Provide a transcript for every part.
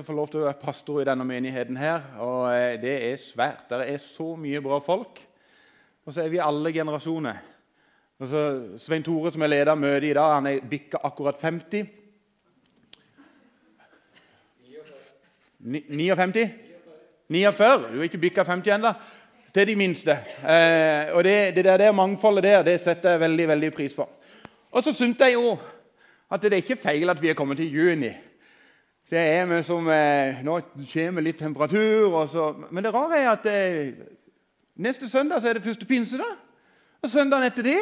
å få lov til å være pastor i denne menigheten her. Og eh, det er svært. Det er så mye bra folk. Og så er vi alle generasjoner. Altså, Svein Tore, som er leder av møtet i dag, han er bikka akkurat 50. 59? 49? Du er ikke bikka 50 ennå? Til de minste. Eh, og det, det, der, det mangfoldet der det setter jeg veldig veldig pris på. Og så syntes jeg jo at det er ikke feil at vi er kommet til juni. Det er vi som eh, Nå kommer litt temperatur. Så, men det rare er at eh, neste søndag så er det første pinsedag. Og søndagen etter det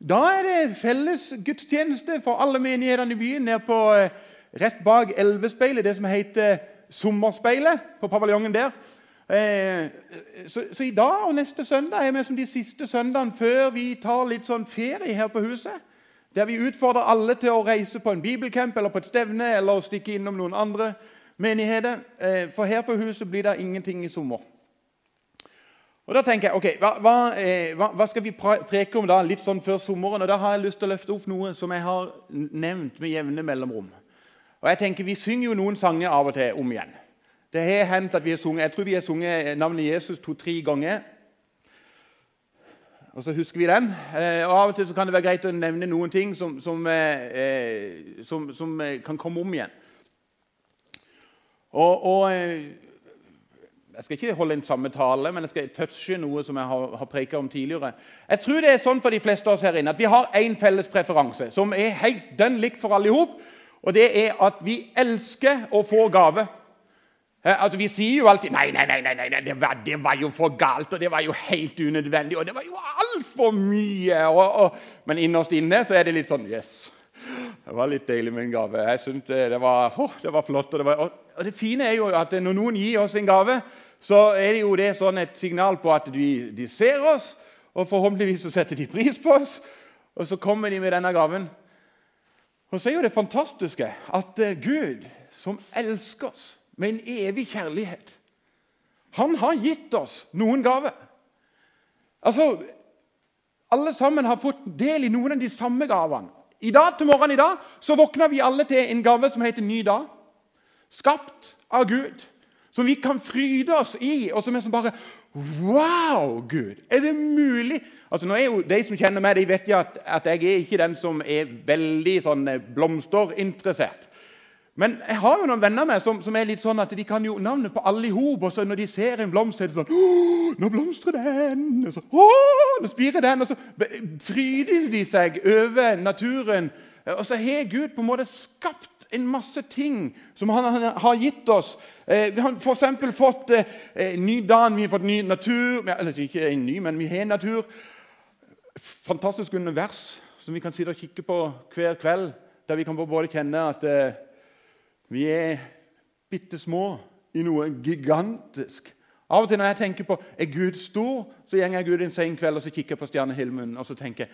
da er det felles gudstjeneste for alle menighetene i byen nede på, eh, rett bak Elvespeilet, det som heter Sommerspeilet, på paviljongen der. Eh, så, så, i dag og neste søndag er vi som de siste søndagene før vi tar litt sånn ferie her på huset. Der vi utfordrer alle til å reise på en bibelcamp eller på et stevne eller å stikke innom noen andre menigheter. Eh, for her på huset blir det ingenting i sommer. Og da tenker jeg, ok, hva, hva, eh, hva, skal vi preke om da litt sånn før sommeren? Og Da har jeg lyst til å løfte opp noe som jeg har nevnt med jevne mellomrom. Og jeg tenker, Vi synger jo noen sanger av og til om igjen. Det har hendt at vi har sunget, Jeg tror vi har sunget navnet Jesus to-tre ganger og så husker vi den. Eh, og Av og til kan det være greit å nevne noen ting som, som, eh, eh, som, som kan komme om igjen. Og, og, Jeg skal ikke holde en samme tale, men jeg skal touche noe som jeg har, har preka om tidligere. Jeg tror det er sånn for de fleste av oss her inne at vi har én felles preferanse som er helt den likt for alle i hop. Og det er at vi elsker å få gave. Altså, Vi sier jo alltid nei, nei, nei, nei, nei det, var, det, var, jo for galt, og det var jo helt unødvendig, og det var jo altfor mye. Og, og, men innerst inne så er det litt sånn Yes. Det var litt deilig med en gave. Jeg synes det, var, oh, det var flott. Og det, var, og det, fine er jo at når noen gir oss en gave, så er det jo det sånn et signal på at de, de ser oss, og forhåpentligvis så setter de pris på oss. Og så kommer de med denne gaven. Og så er jo det fantastiske at Gud, som elsker oss med en evig kjærlighet. Han har gitt oss noen gaver. Altså, Alle sammen har fått del i noen av de samme gavene. I dag til morgenen i dag så våkna vi alle til en gave som heter Ny dag. Skapt av Gud. Som vi kan fryde oss i, og som er som bare Wow, Gud! Er det mulig? Altså, nå er jo De som kjenner meg, de vet jo at, at jeg er ikke den som er veldig sånn eh, blomsterinteressert. Men jeg har jo noen venner med som, som, er litt sånn at de kan jo navnet på alle i hop. Og så når de ser en blomst, så er det sånn Nå blomstrer den! Og så, nå spirer den! Og så fryder de seg over naturen. Og så har Gud på en måte skapt en masse ting som han, har gitt oss. Eh, vi har f.eks. fått eh, ny dan, vi har fått ny natur Eller ikke en ny, men vi har natur. Fantastisk univers som vi kan sitte og kikke på hver kveld. Der vi kan både kjenne at eh, vi er bitte små i noe gigantisk. Av og til når jeg tenker på er Gud stor, så går jeg Gud en sen kveld og så kikker jeg på stjernehimmelen og så tenker jeg,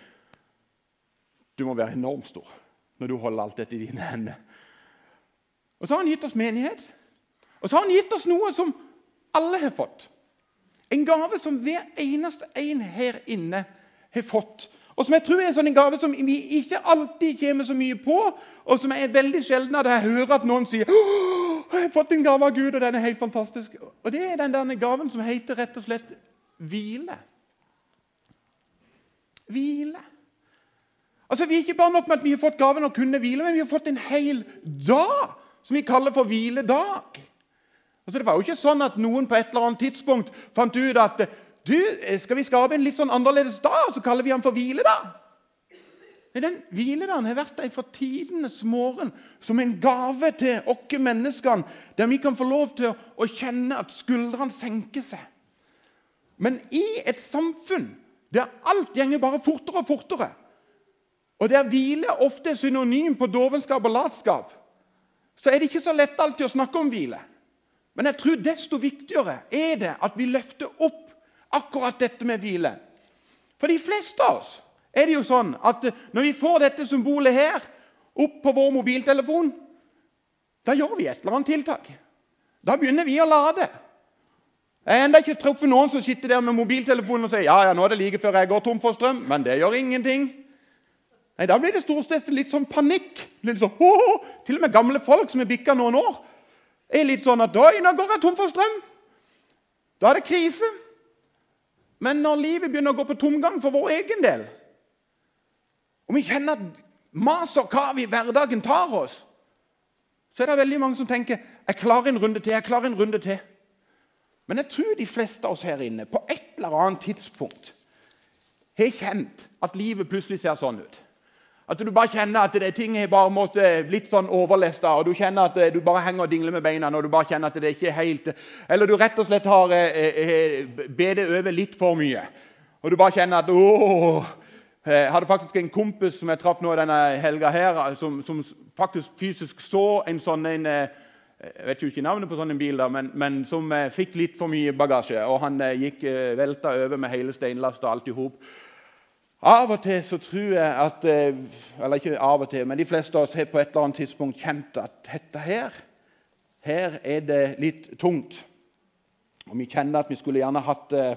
du må være enormt stor når du holder alt dette i dine hender. Og så har han gitt oss menighet. Og så har han gitt oss noe som alle har fått. En gave som hver eneste en her inne har fått. Og som jeg tror er en sånn gave som vi ikke alltid kommer så mye på, og som er veldig sjelden at jeg hører at noen sier jeg har fått en gave av Gud, og den er helt fantastisk. Og Det er den der gaven som heter rett og slett hvile. Hvile. Altså, Vi er ikke bare nok med at vi har fått gaven å kunne hvile, men vi har fått en hel dag som vi kaller for hviledag. Altså, Det var jo ikke sånn at noen på et eller annet tidspunkt fant ut at du, eh, Skal vi skape en litt sånn annerledes dag, så kaller vi den for hviledag? Men den hviledagen har vært der fra tidenes morgen som en gave til oss menneskene, der vi kan få lov til å kjenne at skuldrene senker seg. Men i et samfunn der alt gjenger bare fortere og fortere, og der hvile ofte er synonym på dovenskap og latskap, så er det ikke så lett alltid å snakke om hvile. Men jeg tror desto viktigere er det at vi løfter opp akkurat dette med hvile. For de fleste av oss er det jo sånn at når vi får dette symbolet her opp på vår mobiltelefon, da gjør vi et eller annet tiltak. Da begynner vi å lade. Jeg har ennå ikke truffet noen som sitter der med mobiltelefonen og sier ja, ja, nå er det like før jeg går tom for strøm, men det gjør ingenting. Nei, Da blir det stort sett litt sånn panikk. Litt sånn, ho, ho. Til og med gamle folk som er bikka noen år, er litt sånn at Oi, nå går jeg tom for strøm. Da er det krise. Men når livet begynner å gå på tomgang for vår egen del, og vi kjenner at mas og kav i hverdagen tar oss, så er det veldig mange som tenker jeg klarer en runde til. jeg klarer en runde til. Men jeg tror de fleste av oss her inne på et eller annet tidspunkt har kjent at livet plutselig ser sånn ut. At du bare kjenner at det, ting er bare måtte, litt sånn overlesta, og du kjenner at du bare henger og dingler med beina. og du bare kjenner at det ikke er helt, Eller du rett og slett har eh, eh bedet over litt for mye. Og du bare kjenner at åh, Jeg hadde faktisk en kompis som jeg traff nå denne helga, her, som, som faktisk fysisk så en sånn en, eh, jeg vet jo ikke navnet på sånn en bil, da, men, men som eh, fikk litt for mye bagasje. Og han eh, gikk eh, velta over med hele steinlast og alt i hop. Av og til så tror jeg at eh, Eller ikke av og til, men de fleste av oss har på et eller annet tidspunkt kjent at dette her her er det litt tungt. Og vi kjenner at vi skulle gjerne hatt, eh,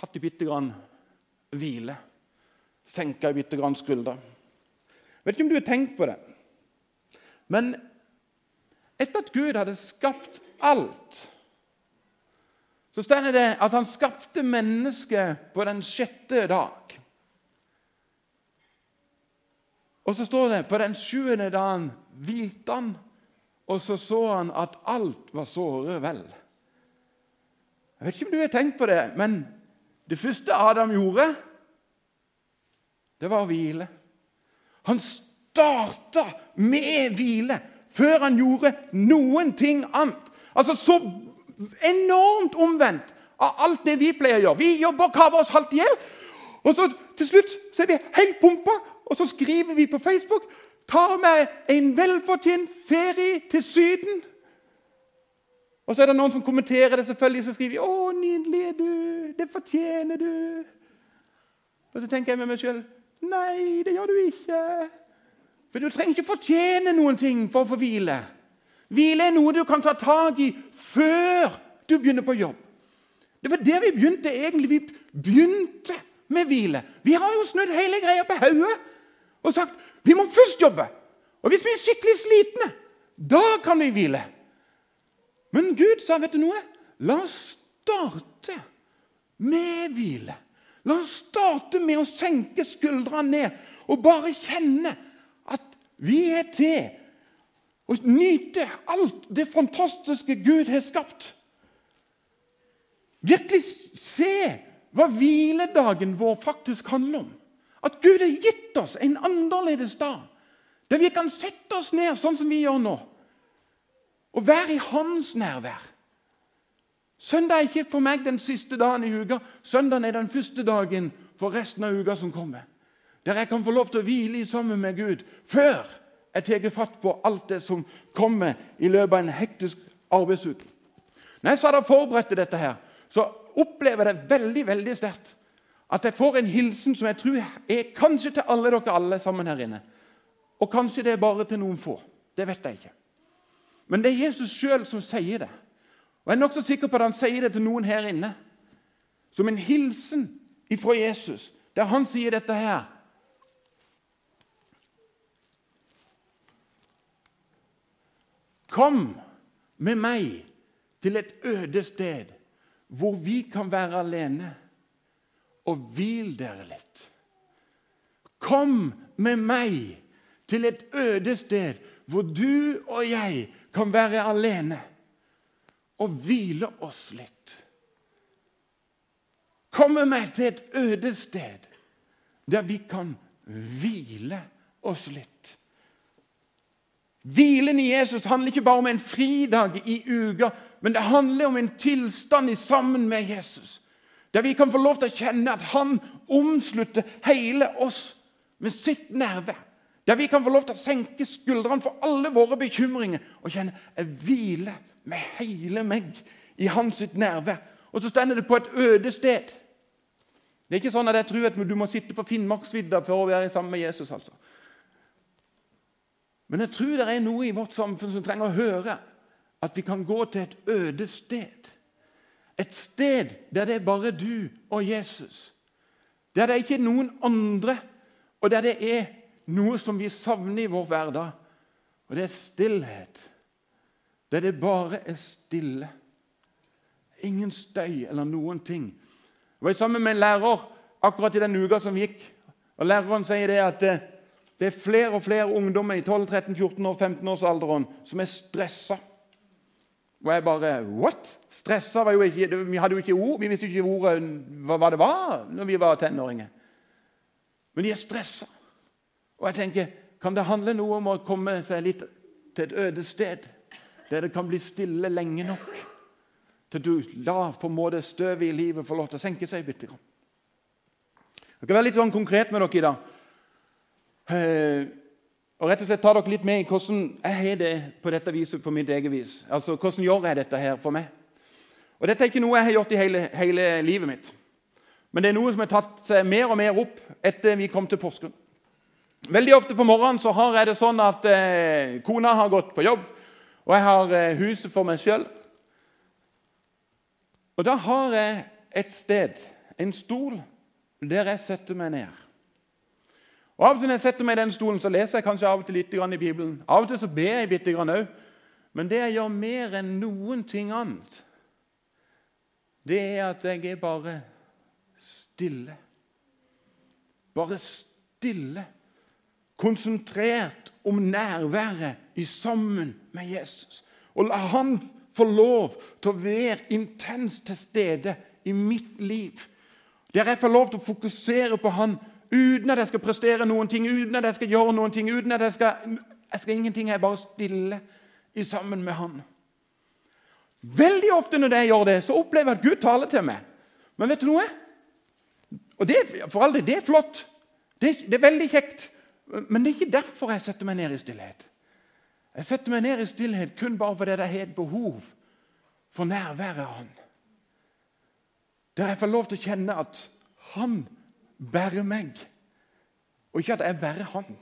hatt det bitte grann hvile. Senka bitte grann skuldre. Vet ikke om du har tenkt på det. Men etter at Gud hadde skapt alt, så står det at han skapte mennesket på den sjette dag. Og så står det på den sjuende dagen hvilte han, og så så han at alt var såre vel. Jeg vet ikke om du har tenkt på det, men det første Adam gjorde, det var å hvile. Han starta med hvile før han gjorde noen ting annet. Altså Så enormt omvendt av alt det vi pleier å gjøre. Vi jobber og kaver oss halvt i hjel. Og så til slutt så er vi helt pumpa, og så skriver vi på Facebook tar meg en velfortjent ferie til Syden. Og så er det noen som kommenterer det, selvfølgelig, så skriver de 'Å, nydelig er du. Det fortjener du.' Og så tenker jeg med meg sjøl Nei, det gjør du ikke. For du trenger ikke fortjene noen ting for å få hvile. Hvile er noe du kan ta tak i før du begynner på jobb. Det var der vi begynte egentlig. Vi begynte med hvile. Vi har jo snudd hele greia på hodet og sagt vi må først jobbe. Og hvis vi er skikkelig slitne, da kan vi hvile. Men Gud sa, vet du noe? La oss starte med hvile. La oss starte med å senke skuldrene ned og bare kjenne at vi er til å nyte alt det fantastiske Gud har skapt. Virkelig se hva hviledagen vår faktisk handler om. At Gud har gitt oss en annerledes dag, der vi kan sette oss ned sånn som vi gjør nå, og være i Hans nærvær. Søndag er ikke for meg den siste dagen i uka. Søndagen er den første dagen for resten av uka som kommer. Der jeg kan få lov til å hvile sammen med Gud før jeg tar fatt på alt det som kommer i løpet av en hektisk arbeidsuke. Når jeg satt og forberedte dette, her, så opplever jeg det veldig veldig sterkt at jeg får en hilsen som jeg tror er kanskje til alle dere alle sammen her inne. Og kanskje det er bare til noen få. Det vet jeg ikke. Men det er Jesus sjøl som sier det. Og Jeg er nokså sikker på at han sier det til noen her inne. Som en hilsen ifra Jesus, der han sier dette her. Kom med meg til et øde sted hvor vi kan være alene og hvil dere litt. Kom med meg til et øde sted hvor du og jeg kan være alene og hvile oss litt. Kom med meg til et øde sted der vi kan hvile oss litt. Hvilen i Jesus handler ikke bare om en fridag i uka, men det handler om en tilstand i sammen med Jesus. Der vi kan få lov til å kjenne at han omslutter hele oss med sitt nerve. Der vi kan få lov til å senke skuldrene for alle våre bekymringer og kjenne jeg hviler med hele meg i hans sitt nerve. Og så stender det på et øde sted. Det er ikke sånn at jeg tror at du må sitte på Finnmarksvidda for å være sammen med Jesus. altså. Men jeg tror det er noe i vårt samfunn som trenger å høre at vi kan gå til et øde sted. Et sted der det er bare du og Jesus. Der det ikke er noen andre, og der det er noe som vi savner i vår hverdag. Og det er stillhet. der det bare er stille. Ingen støy eller noen ting. Jeg var sammen med en lærer akkurat i den uka som gikk. og Læreren sier det at det, det er flere og flere ungdommer i 12, 13, 14 og 15-årsalderen som er stressa. Og jeg bare What? Stressa var jo ikke Vi hadde jo ikke ord. Vi visste jo ikke ordet, hva, hva det var når vi var tenåringer. Men de er stressa. Og jeg tenker, kan det handle noe om å komme seg litt til et øde sted, der det kan bli stille lenge nok til du la på en måte støvet i livet få lov til å senke seg bitte grann? Jeg skal være litt sånn konkret med dere i dag. Og rett og slett ta dere litt med i hvordan jeg har det på dette viset på mitt eget vis. Altså, Hvordan gjør jeg dette her for meg? Og Dette er ikke noe jeg har gjort i hele, hele livet mitt. Men det er noe som har tatt seg mer og mer opp etter vi kom til Porsgrunn. Veldig ofte på morgenen så har jeg det sånn at eh, kona har gått på jobb, og jeg har eh, huset for meg sjøl. Og da har jeg et sted, en stol, der jeg setter meg ned. Og Av og til når jeg setter meg i den stolen, så leser jeg kanskje av og til litt i Bibelen. Av og til så ber jeg bitte grann òg. Men det jeg gjør mer enn noen ting annet, det er at jeg er bare stille. Bare stille. Konsentrert om nærværet i sammen med Jesus. Og la han få lov til å være intenst til stede i mitt liv. Der jeg får lov til å fokusere på han uten at jeg skal prestere noen ting, uten at jeg skal gjøre noen ting. uten at Jeg skal, jeg skal ingenting, jeg bare stille sammen med Han. Veldig ofte når jeg gjør det, så opplever jeg at Gud taler til meg. Men vet du noe? Og det, For all del, det er flott. Det det er veldig kjekt. Men det er ikke derfor jeg setter meg ned i stillhet. Jeg setter meg ned i stillhet kun bare fordi jeg har et behov for nærværet av Han. Der jeg får lov til å kjenne at Han bærer meg. Og ikke at jeg bærer han,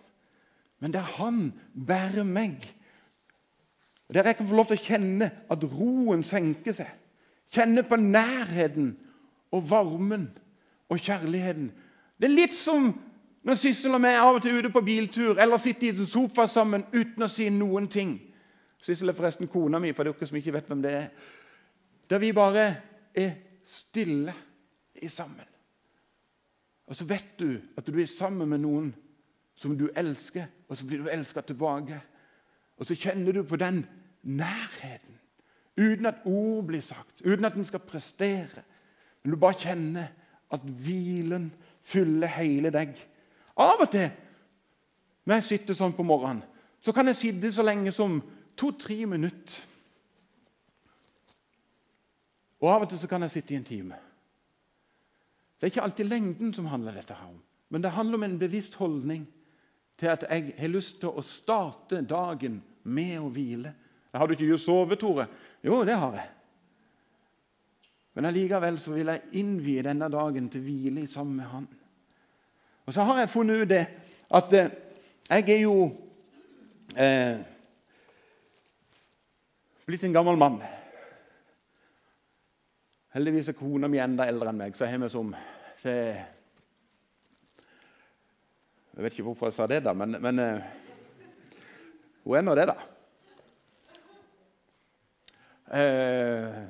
men det er han bærer meg. Der jeg kan få lov til å kjenne at roen senker seg. Kjenne på nærheten og varmen og kjærligheten. Det er litt som når Sissel og meg av og til ute på biltur eller sitter i en sofa sammen uten å si noen ting. Sissel er forresten kona mi, for dere som ikke vet hvem det er. Der vi bare er stille sammen. Og så vet du at du er sammen med noen som du elsker, og så blir du elska tilbake. Og så kjenner du på den nærheten. Uten at ord blir sagt, uten at en skal prestere. Men du bare kjenner at hvilen fyller hele deg. Av og til når jeg sitter sånn på morgenen, så kan jeg sitte så lenge som to-tre minutter. Og av og til så kan jeg sitte i en time. Det er ikke alltid lengden som handler dette her om, men det handler om en bevisst holdning til at jeg har lyst til å starte dagen med å hvile. Har du ikke sovet, Tore? Jo, det har jeg. Men allikevel så vil jeg innvie denne dagen til hvile sammen med Han. Og så har jeg funnet ut det at eh, jeg er jo eh, blitt en gammel mann. Heldigvis er kona mi enda eldre enn meg, så jeg har vi som så Jeg vet ikke hvorfor jeg sa det, da, men, men uh, hun er nå det, da. Uh,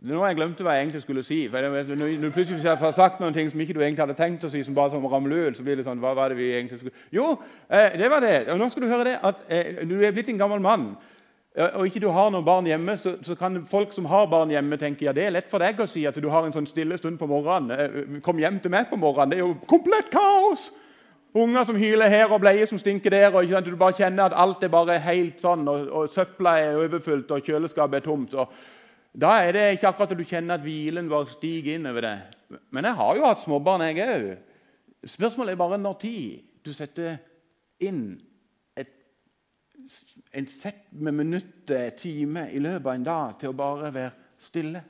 nå har jeg glemt hva jeg egentlig skulle si. for Når plutselig har sagt noen ting som ikke du egentlig hadde tenkt å si, som bare som ramler så blir det sånn Hva var det vi egentlig skulle Jo, eh, det var det. Og nå skal du høre det at eh, du er blitt en gammel mann og ikke du har noen barn hjemme, så, så, kan folk som har barn hjemme, tenke ja, det er lett for deg å si at du har en sånn stille stund på morgenen. Eh, kom hjem til meg på morgenen. Det er jo komplett kaos! Unger som hyler her, og bleier som stinker der. og Du bare kjenner at alt er bare helt sånn, og, og søpla er overfylt, og kjøleskapet er tomt. og Da er det ikke akkurat at du kjenner at hvilen bare stiger inn over det. Men jeg har jo hatt småbarn, jeg òg. Spørsmålet er bare når tid du setter inn en sett med minutter, timer i løpet av en dag til å bare være stille.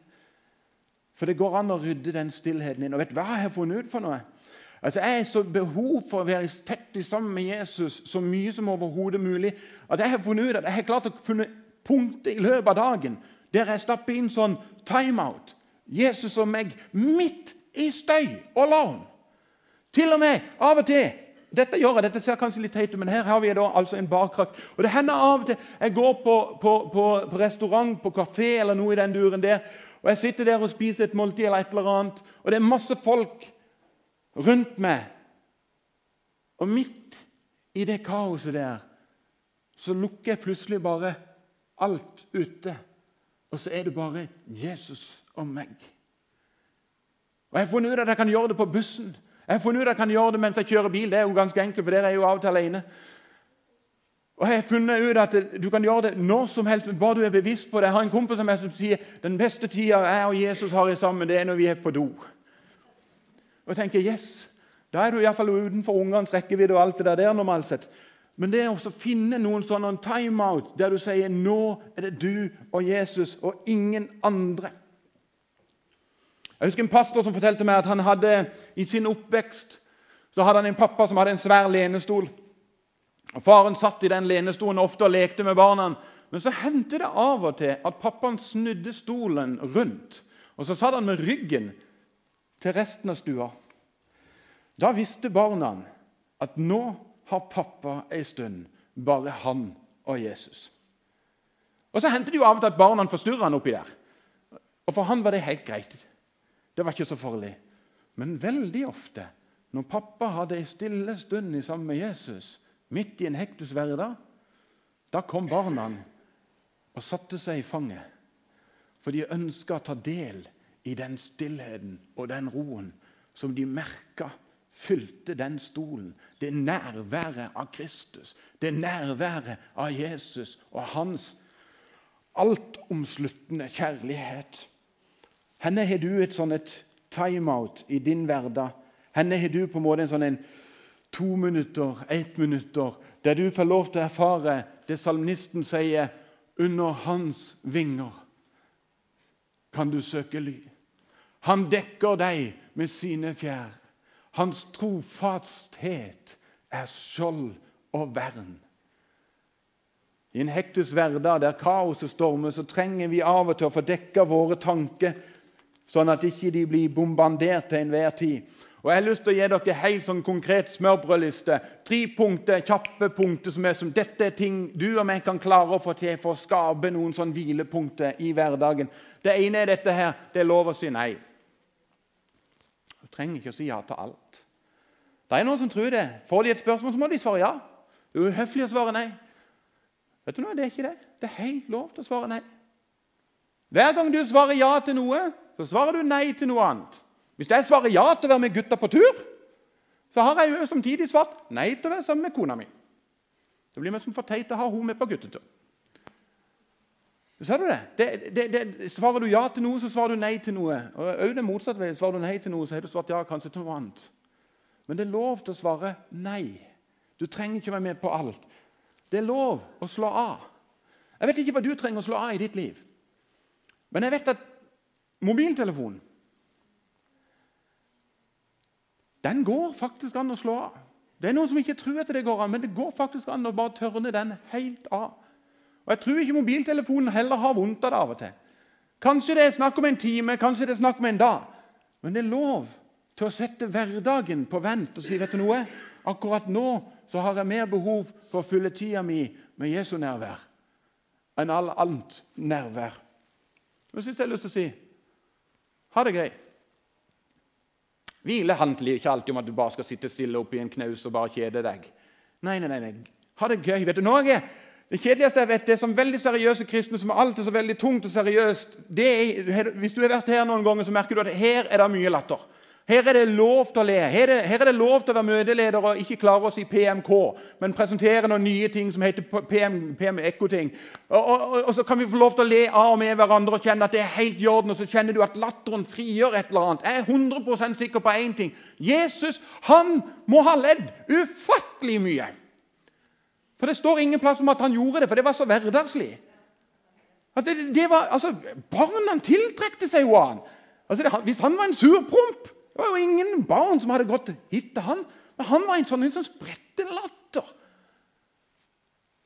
For det går an å rydde den stillheten inn. Og vet du hva jeg har funnet ut for noe? Altså, Jeg har så behov for å være tett sammen med Jesus så mye som overhodet mulig. At Jeg har funnet ut at jeg har klart å finne punkter i løpet av dagen der jeg stapper inn sånn timeout. Jesus og meg midt i støy og larm. Til og med av og til dette gjør jeg, dette ser kanskje litt teit ut, men her har vi da altså en barkrakk. Og det hender av og til jeg går på, på, på, på restaurant, på kafé eller noe i den duren der, og jeg sitter der og spiser et måltid eller et eller annet, og det er masse folk rundt meg. Og midt i det kaoset der så lukker jeg plutselig bare alt ute. Og så er det bare Jesus og meg. Og Jeg har funnet ut at jeg kan gjøre det på bussen. Jeg har funnet ut at jeg kan gjøre det mens jeg kjører bil. Det er jo ganske enkelt, for der er jeg jo av og til alene. Og jeg har funnet ut at Du kan gjøre det når som helst, bare du er bevisst på det. Jeg har en kompis som, som sier den beste tida jeg og Jesus har sammen, det er når vi er på do. Og jeg tenker, yes, Da er du iallfall utenfor ungenes rekkevidde og alt det der normalt sett. Men det er også å finne noen sånne timeout der du sier nå er det du og Jesus og ingen andre. Jeg husker en pastor som fortalte meg at han hadde i sin oppvekst så hadde han en pappa som hadde en svær lenestol. Og Faren satt i den lenestolen ofte og lekte med barna. Men så hendte det av og til at pappaen snudde stolen rundt. Og så satt han med ryggen til resten av stua. Da visste barna at nå har pappa ei stund bare han og Jesus. Og Så hendte det jo av og til at barna forstyrra han oppi der. Og For han var det helt greit. Det var ikke så farlig. Men veldig ofte, når pappa hadde en stille stund sammen med Jesus, midt i en hektisk hverdag, da kom barna og satte seg i fanget. For de ønska å ta del i den stillheten og den roen som de merka fylte den stolen. Det nærværet av Kristus, det nærværet av Jesus og hans altomsluttende kjærlighet. Henne har du et sånn timeout i din hverdag? Henne har du på en måte en sånn en to minutter, ett minutter, der du får lov til å erfare det salmisten sier under hans vinger kan du søke ly. Han dekker deg med sine fjær. Hans trofasthet er skjold og vern. I en hektisk hverdag der kaoset stormer, så trenger vi av og til å få dekka våre tanker sånn at ikke de blir bombardert til enhver tid. Og Jeg har lyst til å gi dere helt sånn konkret smørbrødliste. Tre punkter, kjappe punkter som er som dette er ting du og jeg kan klare å få til for å skape noen sånn hvilepunkter i hverdagen. Det ene er dette her. Det er lov å si nei. Du trenger ikke å si ja til alt. Det er noen som tror det. Får de et spørsmål, så må de svare ja. Det er uhøflig å svare nei. Vet du noe, Det er ikke det. Det er helt lov til å svare nei. Hver gang du svarer ja til noe, så svarer du nei til noe annet. Hvis jeg svarer ja til å være med gutta på tur, så har jeg jo samtidig svart nei til å være sammen med kona mi. Det blir som for teit å ha henne med på guttetur. Ser du det? Det, det, det? Svarer du ja til noe, så svarer du nei til noe. Og også det motsatte. Svarer du nei til noe, så har du svart ja kanskje til noe annet. Men det er lov til å svare nei. Du trenger ikke være med på alt. Det er lov å slå av. Jeg vet ikke hva du trenger å slå av i ditt liv. Men jeg vet at Mobiltelefonen den går faktisk an å slå av. Det er noen som ikke tror at det går an, men det går faktisk an å bare tørne den helt av. Og Jeg tror ikke mobiltelefonen heller har vondt av det av og til. Kanskje det er snakk om en time, kanskje det er snakk om en dag. Men det er lov til å sette hverdagen på vent og si vet du noe? Akkurat nå så har jeg mer behov for å fylle tida mi med Jesu nærvær enn all annet nærvær. Men jeg har lyst til å si ha det greit. Hvile handler ikke alltid om at du bare skal sitte stille oppi en knaus og bare kjede deg. Nei, nei, nei. Ha det gøy. Vet du, Norge, Det kjedeligste jeg vet, det er som veldig seriøse kristne som er alltid så veldig tungt og seriøst. Er, hvis du har vært her noen ganger, så merker du at her er det mye latter. Her er det lov til å le. Her er, det, her er det lov til å være møteleder og ikke klare å si PMK, men presentere noen nye ting som heter PM, PM Ekko-ting. Og, og, og, så kan vi få lov til å le av og med hverandre og kjenne at det er helt i orden. Og så kjenner du at latteren frigjør et eller annet. Jeg er 100 sikker på én ting. Jesus han må ha ledd ufattelig mye. For det står ingen plass om at han gjorde det, for det var så hverdagslig. Det, det var, altså, barna tiltrekte seg jo han. Altså, det, hvis han var en surpromp det var jo ingen barn som hadde gått hit til han. Men han var en sånn, en som spredte latter.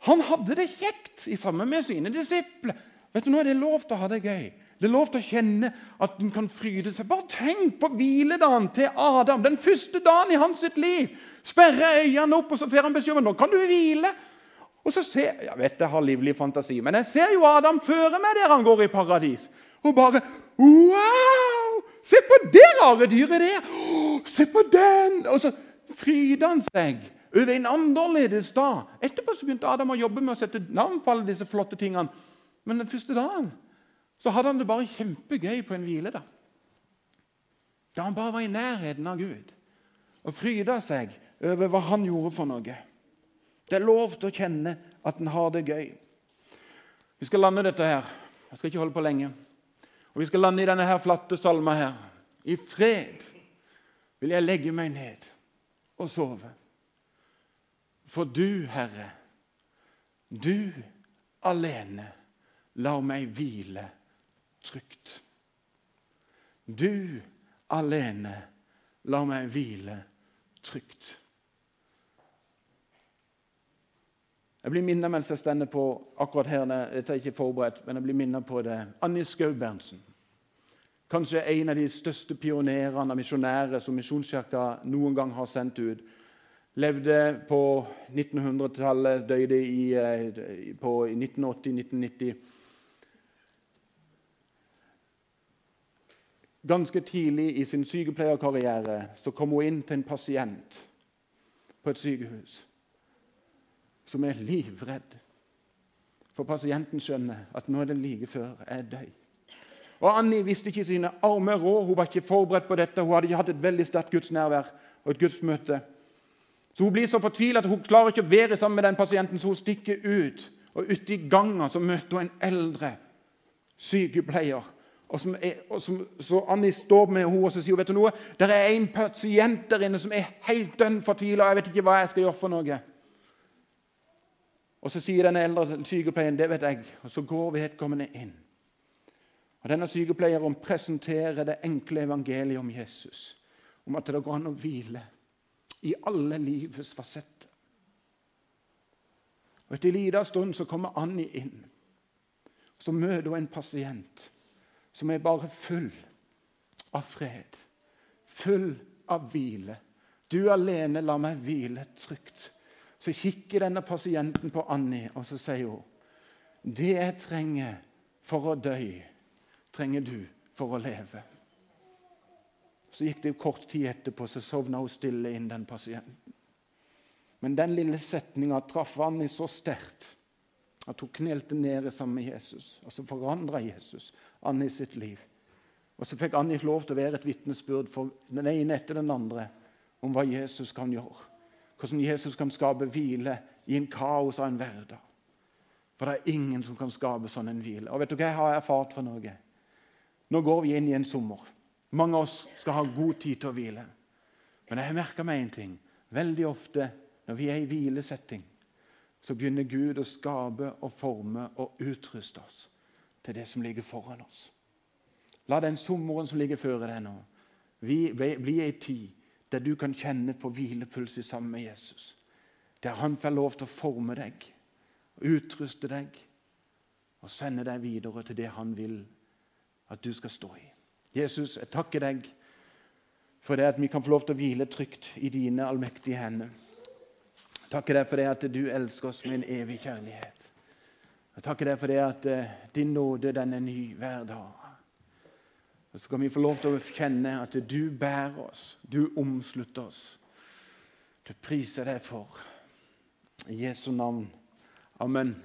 Han hadde det kjekt i sammen med sine disipler. Vet du, Nå er det lov til å ha det gøy. Det er lov til å kjenne at en kan fryde seg. Bare tenk på hviledagen til Adam. Den første dagen i hans sitt liv. Sperre øynene opp, og så får han beskjed om nå kan du hvile. Og så ser, Jeg vet jeg har livlig fantasi, men jeg ser jo Adam føre meg der han går i paradis. Og bare Wow! Se på det rare dyret der! Se på den! Og så fryder han seg over en annerledes dag. Etterpå så begynte Adam å jobbe med å sette navn på alle disse flotte tingene. Men den første dagen så hadde han det bare kjempegøy på en hvile. Da Da han bare var i nærheten av Gud og fryda seg over hva han gjorde for noe. Det er lov til å kjenne at en har det gøy. Vi skal lande dette her. Jeg skal ikke holde på lenge. Og Vi skal lande i denne her flatte salma her. I fred vil jeg legge meg ned og sove. For du, Herre, du alene lar meg hvile trygt. Du alene lar meg hvile trygt. Jeg blir minnet mens jeg stender på akkurat her, dette er ikke forberedt, men jeg blir minnet på det. Annie Skau Berntsen. Kanskje en av de største pionerene av misjonærer som Misjonskirka noen gang har sendt ut. Levde på 1900-tallet, døde i, eh, på 1980-1990. Ganske tidlig i sin sykepleierkarriere så kom hun inn til en pasient på et sykehus som er livredd. For pasienten skjønner at nå er det like før jeg dør. Og Annie visste ikke sine armer råd. Hun var ikke forberedt på dette. Hun hadde ikke hatt et veldig sterkt gudsnærvær og et gudsmøte. Så Hun blir så fortvilet at hun klarer ikke å være sammen med den pasienten, så hun stikker ut. Og Ute i gangen så møter hun en eldre sykepleier og som er, og som, så Annie står med henne og så sier hun, vet du noe, det er en pasient der inne som er helt dønn fortvila. Jeg vet ikke hva jeg skal gjøre for noe. Og Så sier denne eldre sykepleieren det vet jeg, og så går vedkommende inn. Og Denne sykepleieren presenterer det enkle evangeliet om Jesus. Om at det går an å hvile i alle livets fasetter. Og Etter en liten stund så kommer Annie inn. Så møter hun en pasient som er bare full av fred, full av hvile. Du alene lar meg hvile trygt. Så kikker denne pasienten på Annie, og så sier hun Det jeg trenger for å dø, trenger du for å leve. Så gikk det kort tid etterpå, så sovna hun stille inn, den pasienten. Men den lille setninga traff Annie så sterkt at hun knelte ned sammen med Jesus. Og så forandra Jesus Annie sitt liv. Og så fikk Annie lov til å være et vitnesbyrd for den ene etter den andre om hva Jesus kan gjøre. Hvordan Jesus kan skape hvile i en kaos av en hverdag. For det er ingen som kan skape sånn en hvile. Og vet du hva jeg har erfart for noe? Nå går vi inn i en sommer. Mange av oss skal ha god tid til å hvile. Men jeg har merka meg en ting. Veldig ofte når vi er i hvilesetting, så begynner Gud å skape og forme og utruste oss til det som ligger foran oss. La den sommeren som ligger føre deg nå, bli ei tid der du kan kjenne på hvilepuls sammen med Jesus. Der han får lov til å forme deg, utruste deg og sende deg videre til det han vil at du skal stå i. Jesus, jeg takker deg for det at vi kan få lov til å hvile trygt i dine allmektige hender. Takker deg for det at du elsker oss med en evig kjærlighet. Jeg takker deg for det at uh, din nåde den er ny hver dag. Og Så kan vi få lov til å kjenne at du bærer oss, du omslutter oss. Du priser deg for. I Jesu navn. Amen.